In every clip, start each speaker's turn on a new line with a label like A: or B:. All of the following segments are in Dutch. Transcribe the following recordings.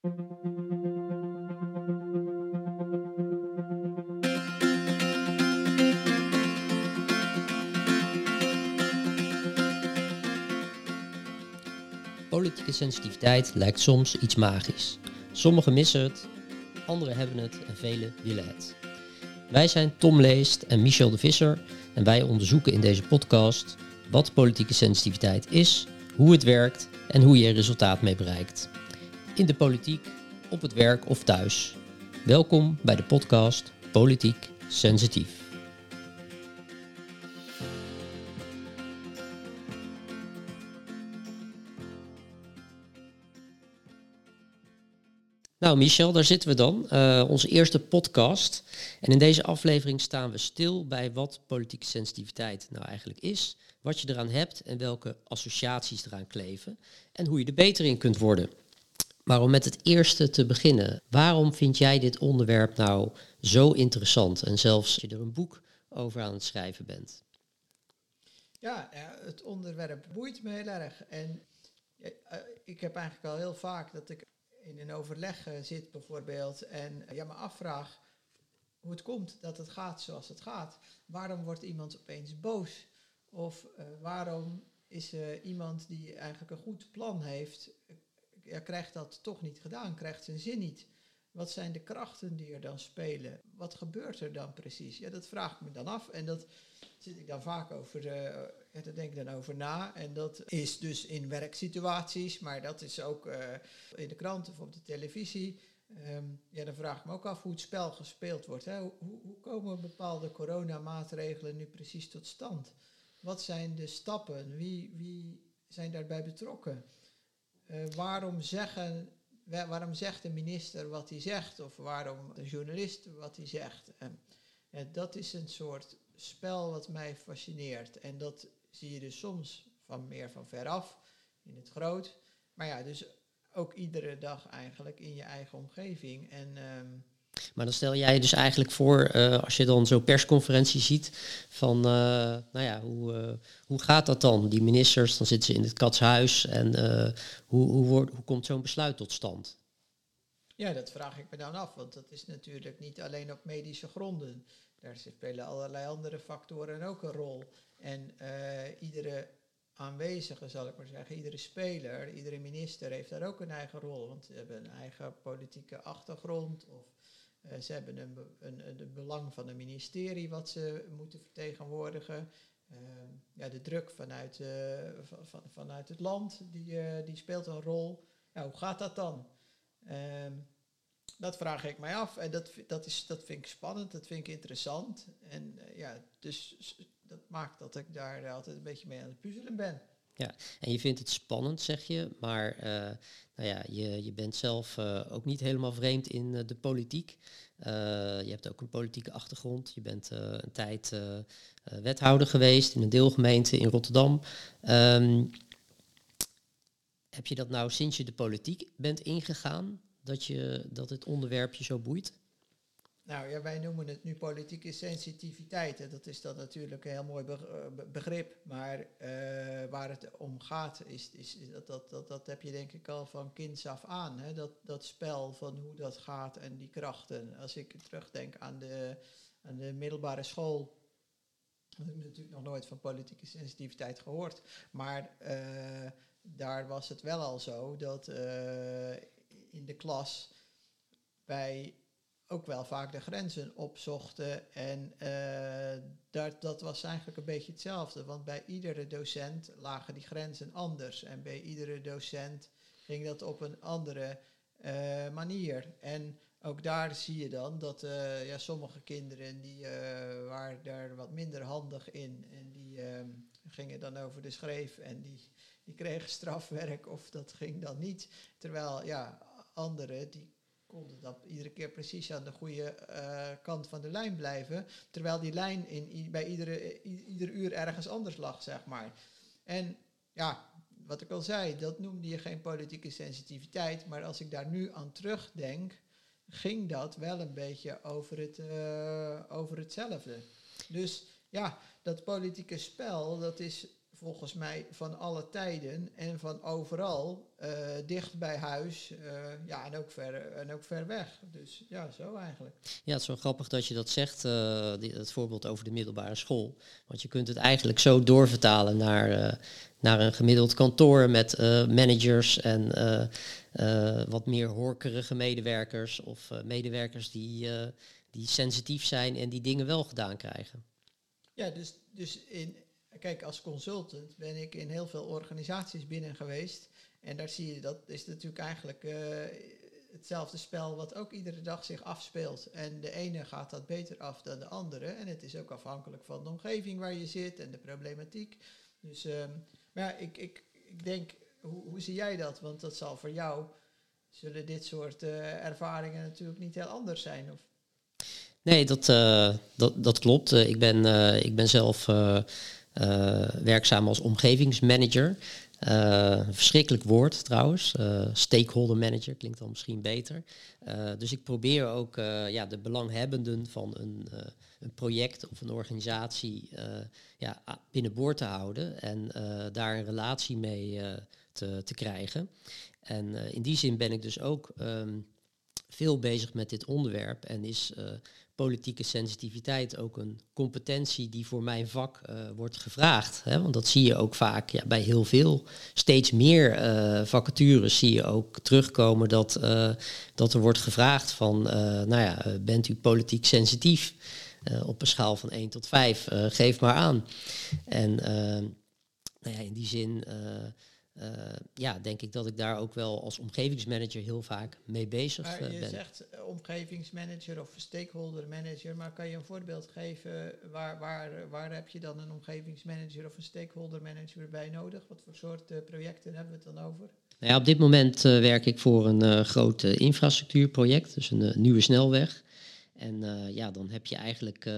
A: Politieke sensitiviteit lijkt soms iets magisch. Sommigen missen het, anderen hebben het en velen willen het. Wij zijn Tom Leest en Michel de Visser en wij onderzoeken in deze podcast wat politieke sensitiviteit is, hoe het werkt en hoe je er resultaat mee bereikt. In de politiek, op het werk of thuis. Welkom bij de podcast Politiek Sensitief. Nou, Michel, daar zitten we dan. Uh, onze eerste podcast. En in deze aflevering staan we stil bij wat politieke sensitiviteit nou eigenlijk is, wat je eraan hebt en welke associaties eraan kleven en hoe je er beter in kunt worden. Maar om met het eerste te beginnen, waarom vind jij dit onderwerp nou zo interessant en zelfs je er een boek over aan het schrijven bent?
B: Ja, het onderwerp boeit me heel erg. En eh, ik heb eigenlijk al heel vaak dat ik in een overleg eh, zit bijvoorbeeld en ja, me afvraag hoe het komt dat het gaat zoals het gaat. Waarom wordt iemand opeens boos? Of waarom is iemand die eigenlijk een goed plan heeft, ja, krijgt dat toch niet gedaan, krijgt zijn zin niet? Wat zijn de krachten die er dan spelen? Wat gebeurt er dan precies? Ja, dat vraag ik me dan af en dat zit ik dan vaak over, uh, ja, daar denk ik dan over na. En dat is dus in werksituaties, maar dat is ook uh, in de krant of op de televisie. Um, ja, dan vraag ik me ook af hoe het spel gespeeld wordt. Hè? Hoe, hoe komen bepaalde coronamaatregelen nu precies tot stand? Wat zijn de stappen? Wie, wie zijn daarbij betrokken? Uh, waarom, zeggen, waarom zegt de minister wat hij zegt? Of waarom de journalist wat hij zegt? Uh, dat is een soort spel wat mij fascineert. En dat zie je dus soms van meer van veraf, in het groot. Maar ja, dus ook iedere dag eigenlijk in je eigen omgeving. En, um,
A: maar dan stel jij dus eigenlijk voor, uh, als je dan zo'n persconferentie ziet, van uh, nou ja, hoe, uh, hoe gaat dat dan? Die ministers, dan zitten ze in het katshuis en hoe, hoe, wordt, hoe komt zo'n besluit tot stand?
B: Ja, dat vraag ik me dan af, want dat is natuurlijk niet alleen op medische gronden. Daar spelen allerlei andere factoren ook een rol. En iedere aanwezige, zal ik maar zeggen, iedere speler, iedere minister heeft daar ook een eigen rol. Want ze hebben een eigen politieke achtergrond of uh, ze hebben een, een, een, belang van een ministerie wat ze moeten vertegenwoordigen. Uh, ja, de druk vanuit, uh, van, vanuit het land, die, die speelt een rol. Ja, hoe gaat dat dan? Ehm, dat vraag ik mij af en dat, dat, is, dat vind ik spannend, dat vind ik interessant. En ja, dus dat maakt dat ik daar altijd een beetje mee aan het puzzelen ben.
A: Ja, en je vindt het spannend, zeg je, maar uh, nou ja, je, je bent zelf uh, ook niet helemaal vreemd in uh, de politiek. je hebt ook een politieke achtergrond. Je bent een tijd wethouder geweest in een deelgemeente in Rotterdam. Um, heb je dat nou sinds je de politiek bent ingegaan, dat, je, dat het onderwerp je zo boeit?
B: Nou ja, wij noemen het nu politieke sensitiviteit. Dat is dan natuurlijk een heel mooi begrip. Maar uh, waar het om gaat, is, is dat, dat, dat, dat heb je denk ik al van kinds af aan. Hè? Dat, dat spel van hoe dat gaat en die krachten. Als ik terugdenk aan de, aan de middelbare school. Ik natuurlijk nog nooit van politieke sensitiviteit gehoord. Maar uh, daar was het wel al zo dat in de klas bij ook wel vaak de grenzen opzochten. En uh, dat, dat was eigenlijk een beetje hetzelfde, want bij iedere docent lagen die grenzen anders. En bij iedere docent ging dat op een andere uh, manier. En ook daar zie je dan dat uh, ja, sommige kinderen die waren daar wat minder handig in. En die ehm, gingen dan over de schreef en die, die kregen strafwerk of dat ging dan niet. Terwijl ja, anderen die konden dat iedere keer precies aan de goede uh, kant van de lijn blijven. Terwijl die lijn in, bij iedere, ieder uur ergens anders lag, zeg maar. En ja, wat ik al zei, dat noemde je geen politieke sensitiviteit. Maar als ik daar nu aan terugdenk, ging dat wel een beetje over, het, uh, over hetzelfde. Dus ja, dat politieke spel, dat is volgens mij van alle tijden en van overal, eh, dicht bij huis, eh, ja, en ook, ver, en ook ver weg. Dus ja, zo eigenlijk.
A: Ja, het is wel grappig dat je dat zegt, uh, die, het voorbeeld over de middelbare school. Want je kunt het eigenlijk zo doorvertalen naar, naar een gemiddeld kantoor met managers en wat meer horkerige medewerkers of medewerkers die, die sensitief zijn en die dingen wel gedaan krijgen.
B: Ja, dus, dus in, kijk, als consultant ben ik in heel veel organisaties binnen geweest. En daar zie je, dat is natuurlijk eigenlijk uh, hetzelfde spel wat ook iedere dag zich afspeelt. En de ene gaat dat beter af dan de andere. En het is ook afhankelijk van de omgeving waar je zit en de problematiek. Dus, um, maar ja, ik, ik, ik denk, hoe, hoe zie jij dat? Want dat zal voor jou, zullen dit soort uh, ervaringen natuurlijk niet heel anders zijn. Of
A: Nee, dat, uh, dat, dat klopt. Ik, ben, ik ben zelf werkzaam als omgevingsmanager. een verschrikkelijk woord trouwens. stakeholder manager klinkt dan misschien beter. dus ik probeer ook ja, de belanghebbenden van een, een project of een organisatie ja, binnenboord te houden en daar een relatie mee te, te krijgen. En in die zin ben ik dus ook um, veel bezig met dit onderwerp en is politieke sensitiviteit ook een competentie die voor mijn vak uh, wordt gevraagd. Hè? Want dat zie je ook vaak ja, bij heel veel, steeds meer uh, vacatures zie je ook terugkomen dat, uh, dat er wordt gevraagd van, nou ja, bent u politiek sensitief? op een schaal van 1 tot 5, geef maar aan. En nou ja, in die zin ja, denk ik dat ik daar ook wel als omgevingsmanager heel vaak mee bezig
B: maar
A: uh,
B: je
A: ben.
B: zegt uh, omgevingsmanager of stakeholder manager, maar kan je een voorbeeld geven waar, waar, waar heb je dan een omgevingsmanager of een stakeholder manager bij nodig? Wat voor soort projecten hebben we het dan over?
A: Nou ja, op dit moment werk ik voor een groot infrastructuurproject, dus een nieuwe snelweg. En ja, dan heb je eigenlijk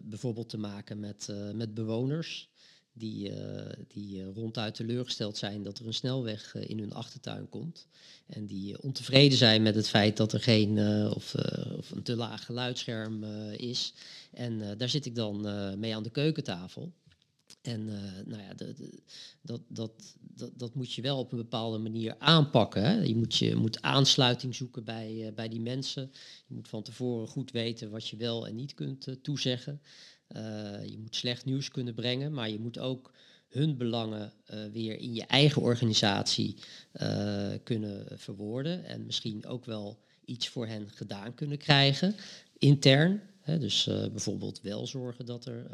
A: bijvoorbeeld te maken met, met bewoners die, uh, die uh, ronduit teleurgesteld zijn dat er een snelweg uh, in hun achtertuin komt. En die ontevreden zijn met het feit dat er geen of, of, een te laag geluidsscherm is. En daar zit ik dan mee aan de keukentafel. En nou ja, de, dat, dat, dat, dat moet je wel op een bepaalde manier aanpakken. Hè. Je, moet, je moet aansluiting zoeken bij, bij die mensen. Je moet van tevoren goed weten wat je wel en niet kunt toezeggen. Uh, je moet slecht nieuws kunnen brengen, maar je moet ook hun belangen uh, weer in je eigen organisatie uh, kunnen verwoorden. En misschien ook wel iets voor hen gedaan kunnen krijgen, intern. Hè, dus bijvoorbeeld wel zorgen dat er,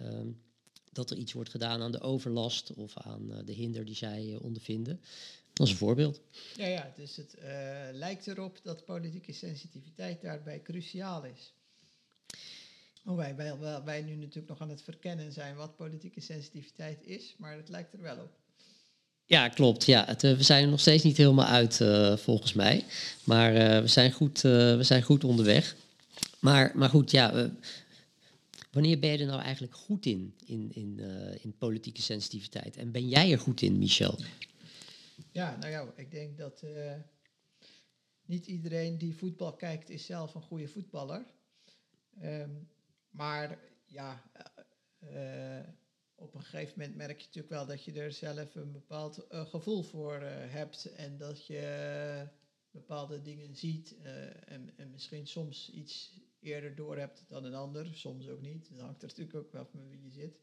A: um, dat er iets wordt gedaan aan de overlast of aan de hinder die zij ondervinden. Dat is een voorbeeld.
B: Ja, ja dus het lijkt erop dat politieke sensitiviteit daarbij cruciaal is. Hoewel wij, wij, wij nu natuurlijk nog aan het verkennen zijn wat politieke sensitiviteit is, maar het lijkt er wel op.
A: Ja, klopt. Ja, het, we zijn er nog steeds niet helemaal uit, uh, volgens mij. Maar uh, we, zijn goed, uh, we zijn goed onderweg. Maar, maar goed, ja. wanneer ben je er nou eigenlijk goed in, in, in, in politieke sensitiviteit? En ben jij er goed in, Michel?
B: Ja, nou ja, ik denk dat niet iedereen die voetbal kijkt, is zelf een goede voetballer. Um, maar ja, uh, op een gegeven moment merk je natuurlijk wel dat je er zelf een bepaald uh, gevoel voor uh, hebt en dat je bepaalde dingen ziet en, en, misschien soms iets eerder door hebt dan een ander, soms ook niet. Dat hangt er natuurlijk ook wel van wie je zit.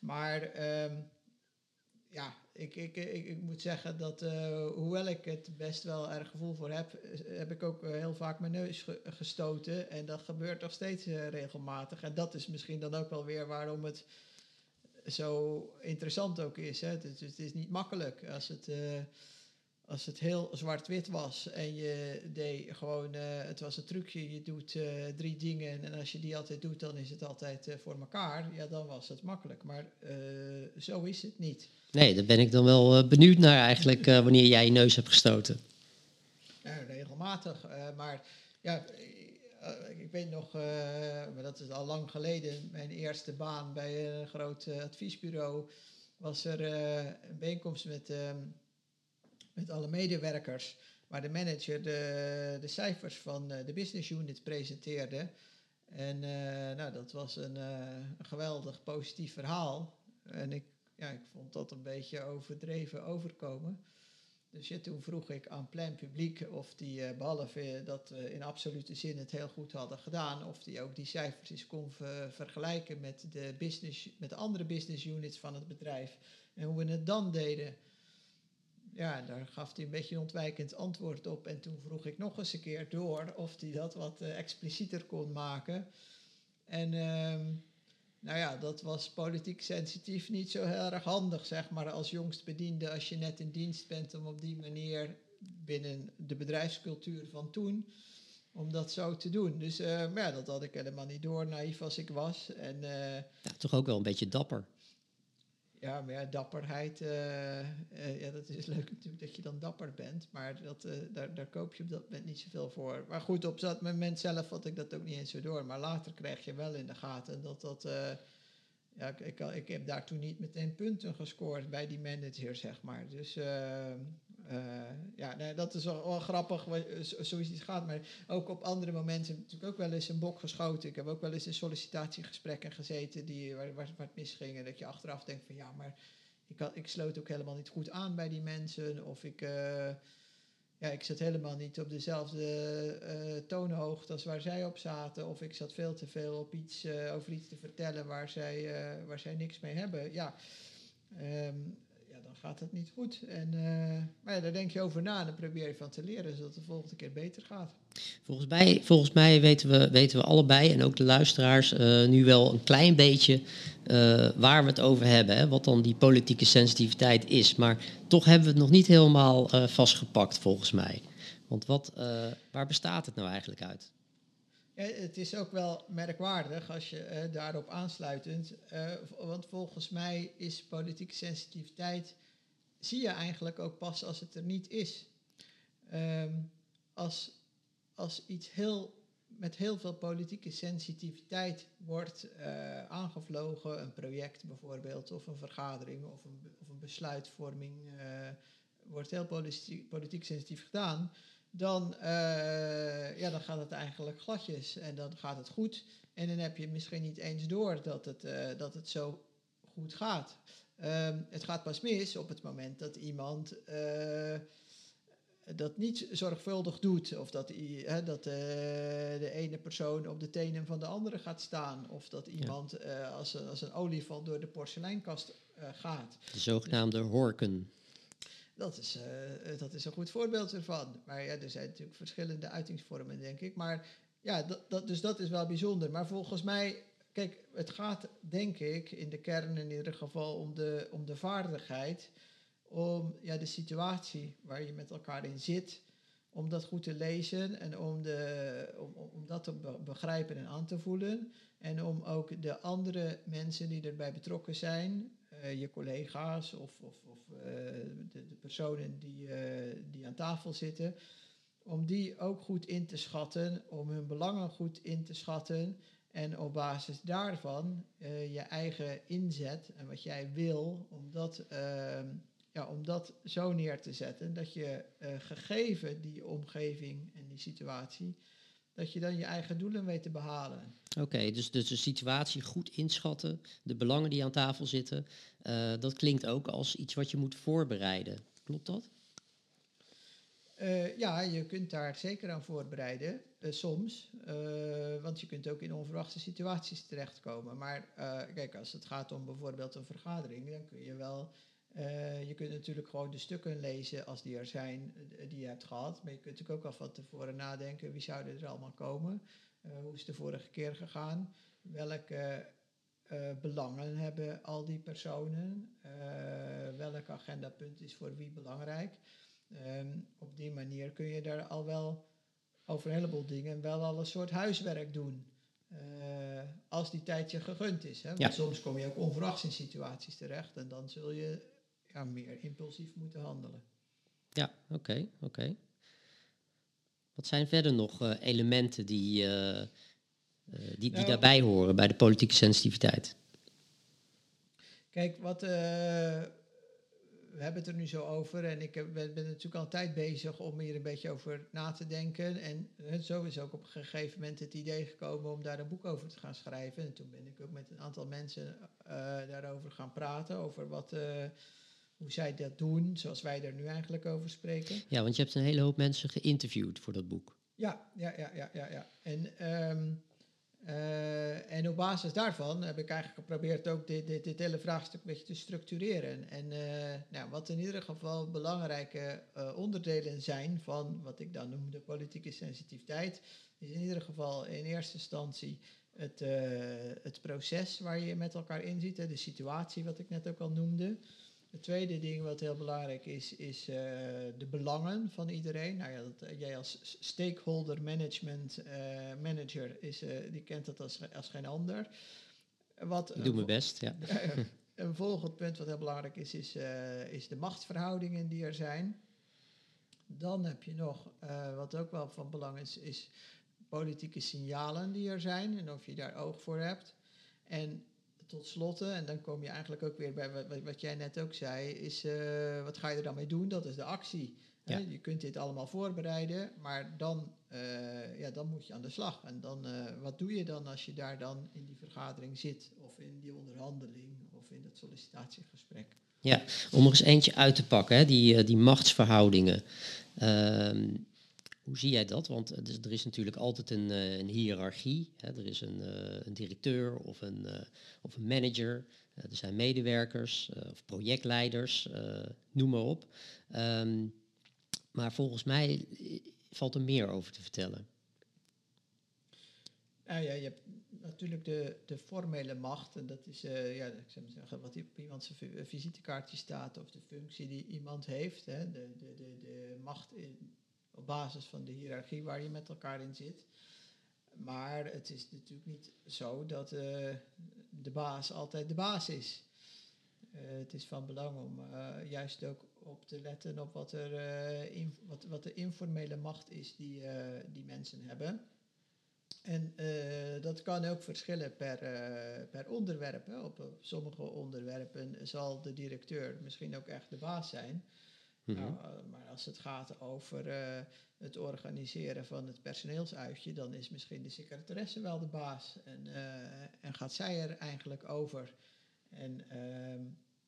B: Maar um, ja, ik, ik, ik, ik, moet zeggen dat uh, hoewel ik het best wel erg gevoel voor heb, heb ik ook heel vaak mijn neus ge gestoten. En dat gebeurt nog steeds regelmatig. En dat is misschien dan ook wel weer waarom het zo interessant ook is. Hè. Het, het is niet makkelijk als het, als het heel zwart-wit was en je deed gewoon, het was een trucje, je doet drie dingen en als je die altijd doet, dan is het altijd voor elkaar. Ja, dan was het makkelijk. Maar zo is het niet.
A: Nee, daar ben ik dan wel benieuwd naar eigenlijk wanneer jij je neus hebt gestoten.
B: Ja, regelmatig. Maar ja, ik weet nog, maar dat is al lang geleden, mijn eerste baan bij een groot adviesbureau was er een bijeenkomst met, met alle medewerkers, waar de manager de, de cijfers van de business unit presenteerde. En nou, dat was een, een geweldig positief verhaal. En ik, ja, ik vond dat een beetje overdreven overkomen. Dus ja, toen vroeg ik aan Plein Publiek of die, eh, behalve dat we in absolute zin het heel goed hadden gedaan, of die ook die cijfers eens kon vergelijken met de, business, met de andere business units van het bedrijf. En hoe we het dan deden. Ja, daar gaf hij een beetje een ontwijkend antwoord op. En toen vroeg ik nog eens een keer door of hij dat wat uh, explicieter kon maken. En ehm, nou ja, dat was politiek sensitief niet zo heel erg handig, zeg maar, als jongst bediende, als je net in dienst bent, om op die manier binnen de bedrijfscultuur van toen, om dat zo te doen. Dus maar ja, dat had ik helemaal niet door, naïef als ik was. En, uh,
A: ja, toch ook wel een beetje dapper.
B: Ja, maar ja, dapperheid, uh, ja, dat is leuk natuurlijk dat je dan dapper bent, maar dat, daar, daar koop je op dat moment niet zoveel voor. Maar goed, op dat moment zelf had ik dat ook niet eens zo door, maar later krijg je wel in de gaten dat dat ja, ik, ik, ik, heb daar toen niet meteen punten gescoord bij die manager, zeg maar. Dus ja, nee, dat is wel, wel grappig, zoiets iets gaat. Maar ook op andere momenten heb ik natuurlijk ook wel eens een bok geschoten. Ik heb ook wel eens in sollicitatiegesprekken gezeten die, waar, waar, waar het misging. En dat je achteraf denkt van ja, maar ik, had, ik sloot ook helemaal niet goed aan bij die mensen. Of ik... Uh, ja, ik zat helemaal niet op dezelfde toonhoogte als waar zij op zaten. Of ik zat veel te veel op iets, over iets te vertellen waar zij, waar zij niks mee hebben. Ja, ja, dan gaat het niet goed. En, maar ja, daar denk je over na en dan probeer je van te leren, zodat het de volgende keer beter gaat.
A: Volgens mij, volgens mij weten, we, weten we allebei, en ook de luisteraars, nu wel een klein beetje waar we het over hebben. Hè, wat dan die politieke sensitiviteit is. Maar toch hebben we het nog niet helemaal vastgepakt, volgens mij. Want wat, waar bestaat het nou eigenlijk uit?
B: Ja, het is ook wel merkwaardig als je daarop aansluitend. want volgens mij is politieke sensitiviteit. Zie je eigenlijk ook pas als het er niet is. Um, als, als iets heel met heel veel politieke sensitiviteit wordt uh, aangevlogen, een project bijvoorbeeld, of een vergadering of een, of een besluitvorming, uh, wordt heel politiek, politiek, sensitief gedaan, dan, uh, ja, dan gaat het eigenlijk gladjes en dan gaat het goed. En dan heb je misschien niet eens door dat het, dat het zo goed gaat. Um, het gaat pas mis op het moment dat iemand dat niet zorgvuldig doet. Of dat, dat uh, de ene persoon op de tenen van de andere gaat staan. Of dat iemand uh, als, een, als een olifant door de porseleinkast gaat.
A: De zogenaamde horken.
B: Dat is, dat is een goed voorbeeld ervan. Maar ja, er zijn natuurlijk verschillende uitingsvormen, denk ik. Maar ja, dat, dat, dus dat is wel bijzonder. Maar volgens mij, kijk, het gaat denk ik in de kern in ieder geval om de, om de vaardigheid om ja, de situatie waar je met elkaar in zit, om dat goed te lezen en om, de, om, om dat te begrijpen en aan te voelen. En om ook de andere mensen die erbij betrokken zijn, uh, je collega's of, of, of uh, de, de, personen die, uh, die aan tafel zitten, om die ook goed in te schatten, om hun belangen goed in te schatten. En op basis daarvan je eigen inzet en wat jij wil, om dat ehm, ja, om dat zo neer te zetten dat je uh, gegeven die omgeving en die situatie, dat je dan je eigen doelen weet te behalen.
A: Oké, dus, dus de situatie goed inschatten, de belangen die aan tafel zitten, uh, dat klinkt ook als iets wat je moet voorbereiden. Klopt dat?
B: Uh, ja, je kunt daar zeker aan voorbereiden, soms. want je kunt ook in onverwachte situaties terechtkomen. Maar kijk, als het gaat om bijvoorbeeld een vergadering, dan kun je wel je kunt natuurlijk gewoon de stukken lezen als die er zijn, die je hebt gehad. Maar je kunt natuurlijk ook al van tevoren nadenken, wie zouden er allemaal komen? Hoe is de vorige keer gegaan? Welke belangen hebben al die personen? welk agendapunt is voor wie belangrijk? Um, op die manier kun je daar al wel over een heleboel dingen wel al een soort huiswerk doen. als die tijd je gegund is. Hè? Want ja. soms kom je ook onverwachts in situaties terecht en dan zul je ja, meer impulsief moeten handelen.
A: Ja, oké, okay, oké. Okay. Wat zijn verder nog uh, elementen die, uh, die, die nou, daarbij horen bij de politieke sensitiviteit?
B: Kijk, wat we hebben het er nu zo over en ik heb, ben, ben natuurlijk al een tijd bezig om hier een beetje over na te denken. En zo is ook op een gegeven moment het idee gekomen om daar een boek over te gaan schrijven. En toen ben ik ook met een aantal mensen uh, daarover gaan praten, over wat, uh, hoe zij dat doen, zoals wij er nu eigenlijk over spreken.
A: Ja, want je hebt een hele hoop mensen geïnterviewd voor dat boek.
B: Ja, ja, ja, ja, ja. ja. En... Um, uh, en op basis daarvan heb ik eigenlijk geprobeerd ook dit, dit, dit hele vraagstuk een beetje te structureren. En uh, nou, wat in ieder geval belangrijke uh, onderdelen zijn van wat ik dan noem de politieke sensitiviteit, is in ieder geval in eerste instantie het, het proces waar je met elkaar in zit, de situatie wat ik net ook al noemde. Het tweede ding wat heel belangrijk is, is uh, de belangen van iedereen. Nou ja, dat, jij als stakeholder management uh, manager, is, uh, die kent dat als, als geen ander.
A: Wat, Ik doe mijn best, ja.
B: een volgend punt wat heel belangrijk is, is, is de machtsverhoudingen die er zijn. Dan heb je nog, wat ook wel van belang is, is politieke signalen die er zijn en of je daar oog voor hebt. En tot slotte, en dan kom je eigenlijk ook weer bij wat, wat jij net ook zei, is uh, wat ga je er dan mee doen? Dat is de actie. Ja. Je kunt dit allemaal voorbereiden, maar dan, uh, ja, dan moet je aan de slag. En dan, uh, wat doe je dan als je daar dan in die vergadering zit, of in die onderhandeling, of in dat sollicitatiegesprek?
A: Ja, om er eens eentje uit te pakken, hè, die, die machtsverhoudingen. Uh, hoe zie jij dat? Want er is natuurlijk altijd een, een hiërarchie. Er is een, een, directeur of een, of een manager. er zijn medewerkers of projectleiders, noem maar op. Um, maar volgens mij valt er meer over te vertellen.
B: Nou ja, je hebt natuurlijk de, de formele macht. En dat is ja, ik zou zeggen, wat op iemands visitekaartje staat of de functie die iemand heeft. Hè, de, de, de, de macht in, op basis van de hiërarchie waar je met elkaar in zit. Maar het is natuurlijk niet zo dat uh, de baas altijd de baas is. Uh, het is van belang om uh, juist ook op te letten op wat, er, wat, wat de informele macht is die, die mensen hebben. En dat kan ook verschillen per, per onderwerp. Op sommige onderwerpen zal de directeur misschien ook echt de baas zijn. -hmm. nou, maar als het gaat over uh, het organiseren van het personeelsuitje, dan is misschien de secretaresse wel de baas. En, uh, en gaat zij er eigenlijk over. En uh,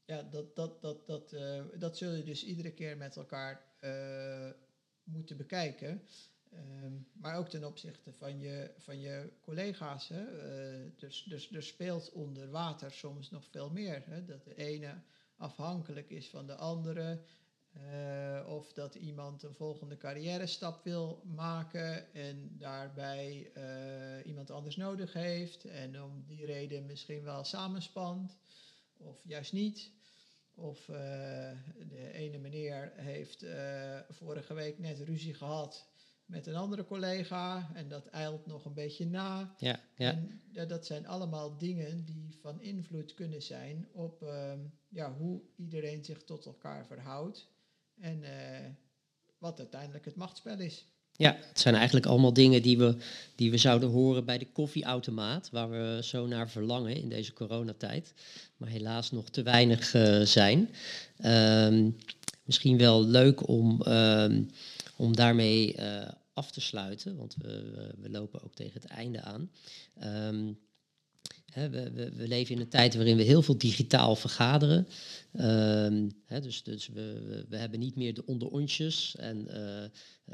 B: ja, dat, dat, dat, dat, dat zul je dus iedere keer met elkaar moeten bekijken. Um, maar ook ten opzichte van je, van je collega's. Hè. dus, dus er speelt onder water soms nog veel meer. Hè. Dat de ene afhankelijk is van de andere. Uh, of dat iemand een volgende carrière stap wil maken en daarbij uh, iemand anders nodig heeft en om die reden misschien wel samenspant of juist niet. Of uh, de ene meneer heeft vorige week net ruzie gehad met een andere collega en dat eilt nog een beetje na.
A: Ja, ja.
B: En ja, dat zijn allemaal dingen die van invloed kunnen zijn op ehm, ja, hoe iedereen zich tot elkaar verhoudt en uh, wat uiteindelijk het machtsspel is.
A: Ja, het zijn eigenlijk allemaal dingen die we, die we zouden horen bij de koffieautomaat, waar we zo naar verlangen in deze coronatijd, maar helaas nog te weinig uh, zijn. Um, misschien wel leuk om, um, om daarmee uh, af te sluiten, want we, we, lopen ook tegen het einde aan. Um, we, we, leven in een tijd waarin we heel veel digitaal vergaderen. Um, dus dus we, we, hebben niet meer de onderontjes en uh,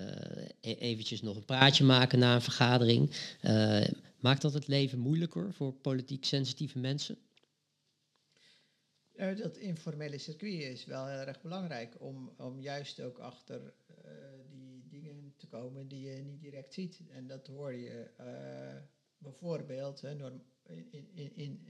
A: uh, eventjes nog een praatje maken na een vergadering. Uh, maakt dat het leven moeilijker voor politiek sensitieve mensen?
B: dat informele circuit is wel heel erg belangrijk om, om juist ook achter die dingen te komen die je niet direct ziet. En dat hoor je bijvoorbeeld, hè, norm, in, in, in,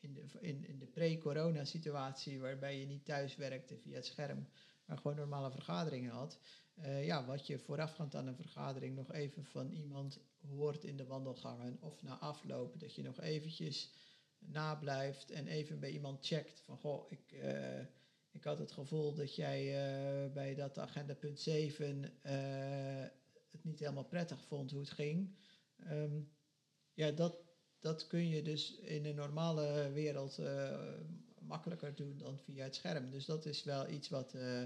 B: in de, in, in de pre-corona situatie waarbij je niet thuis werkte via het scherm, maar gewoon normale vergaderingen had. Uh, ja, wat je voorafgaand aan een vergadering nog even van iemand hoort in de wandelgangen of na afloop, dat je nog eventjes nablijft en even bij iemand checkt van goh, ik, uh, ik had het gevoel dat jij uh, bij dat agenda punt 7 het niet helemaal prettig vond hoe het ging. Um, ja, dat, dat kun je dus in een normale wereld uh, makkelijker doen dan via het scherm. Dus dat is wel iets wat, eh,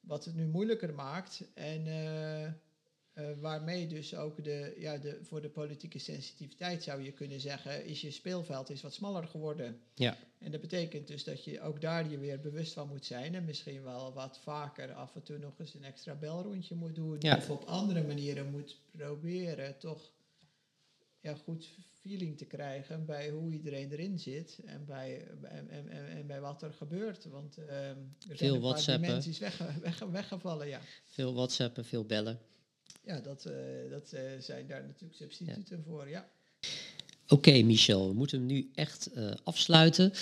B: wat het nu moeilijker maakt. En eh, eh, waarmee dus ook de, ja, de, voor de politieke sensitiviteit zou je kunnen zeggen, is je speelveld is wat smaller geworden.
A: Ja.
B: En dat betekent dus dat je ook daar je weer bewust van moet zijn en misschien wel wat vaker af en toe nog eens een extra belrondje moet doen.
A: Ja.
B: Of op andere manieren moet proberen toch ja, goed feeling te krijgen bij hoe iedereen erin zit en bij, en, en, en, bij wat er gebeurt. Want ehm, er zijn
A: Veel
B: een paar dimensies wegge- weggevallen, ja.
A: Veel whatsappen, veel bellen.
B: Ja, dat, eh, dat eh, zijn daar natuurlijk substituten voor, ja.
A: Oké, Michel, we moeten hem nu echt eh, afsluiten.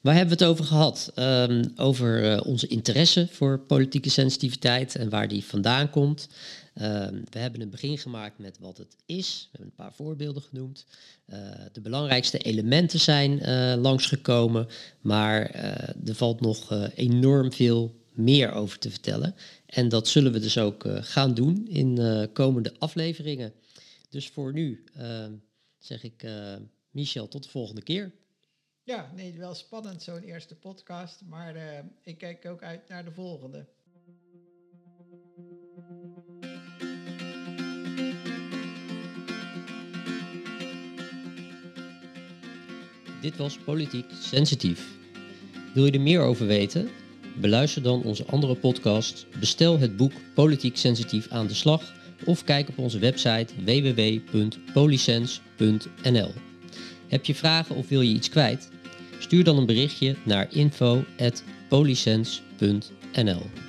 A: Waar hebben we het over gehad? Ehm, over onze interesse voor politieke sensitiviteit en waar die vandaan komt. Ehm, we hebben een begin gemaakt met wat het is. We hebben een paar voorbeelden genoemd. Eh, de belangrijkste elementen zijn eh, langsgekomen, maar eh, er valt nog enorm veel meer over te vertellen. En dat zullen we dus ook gaan doen in komende afleveringen. Dus voor nu ehm, zeg ik, Michel, tot de volgende keer.
B: Ja, nee, wel spannend zo'n eerste podcast, maar ik kijk ook uit naar de volgende.
A: Dit was Politiek Sensitief. Wil je er meer over weten? Beluister dan onze andere podcast, bestel het boek Politiek Sensitief aan de slag of kijk op onze website www.polisens.nl. Heb je vragen of wil je iets kwijt? Stuur dan een berichtje naar info.polisens.nl.